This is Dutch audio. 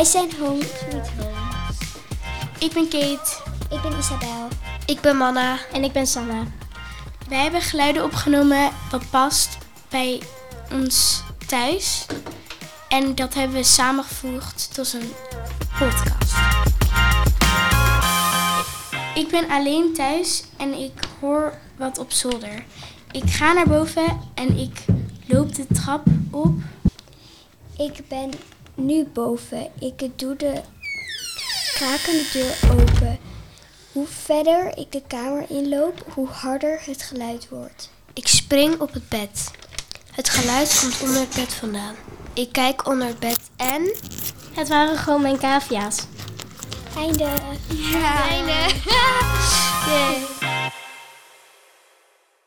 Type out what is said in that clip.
Wij zijn Home Sweet Home. Ik ben Kate. Ik ben Isabel. Ik ben Manna. En ik ben Sanna. Wij hebben geluiden opgenomen wat past bij ons thuis. En dat hebben we samengevoegd tot een podcast. Ik ben alleen thuis en ik hoor wat op zolder. Ik ga naar boven en ik loop de trap op. Ik ben nu boven. Ik doe de krakende deur open. Hoe verder ik de kamer inloop, hoe harder het geluid wordt. Ik spring op het bed. Het geluid komt onder het bed vandaan. Ik kijk onder het bed en... Het waren gewoon mijn cavia's. Einde. Einde. Yay.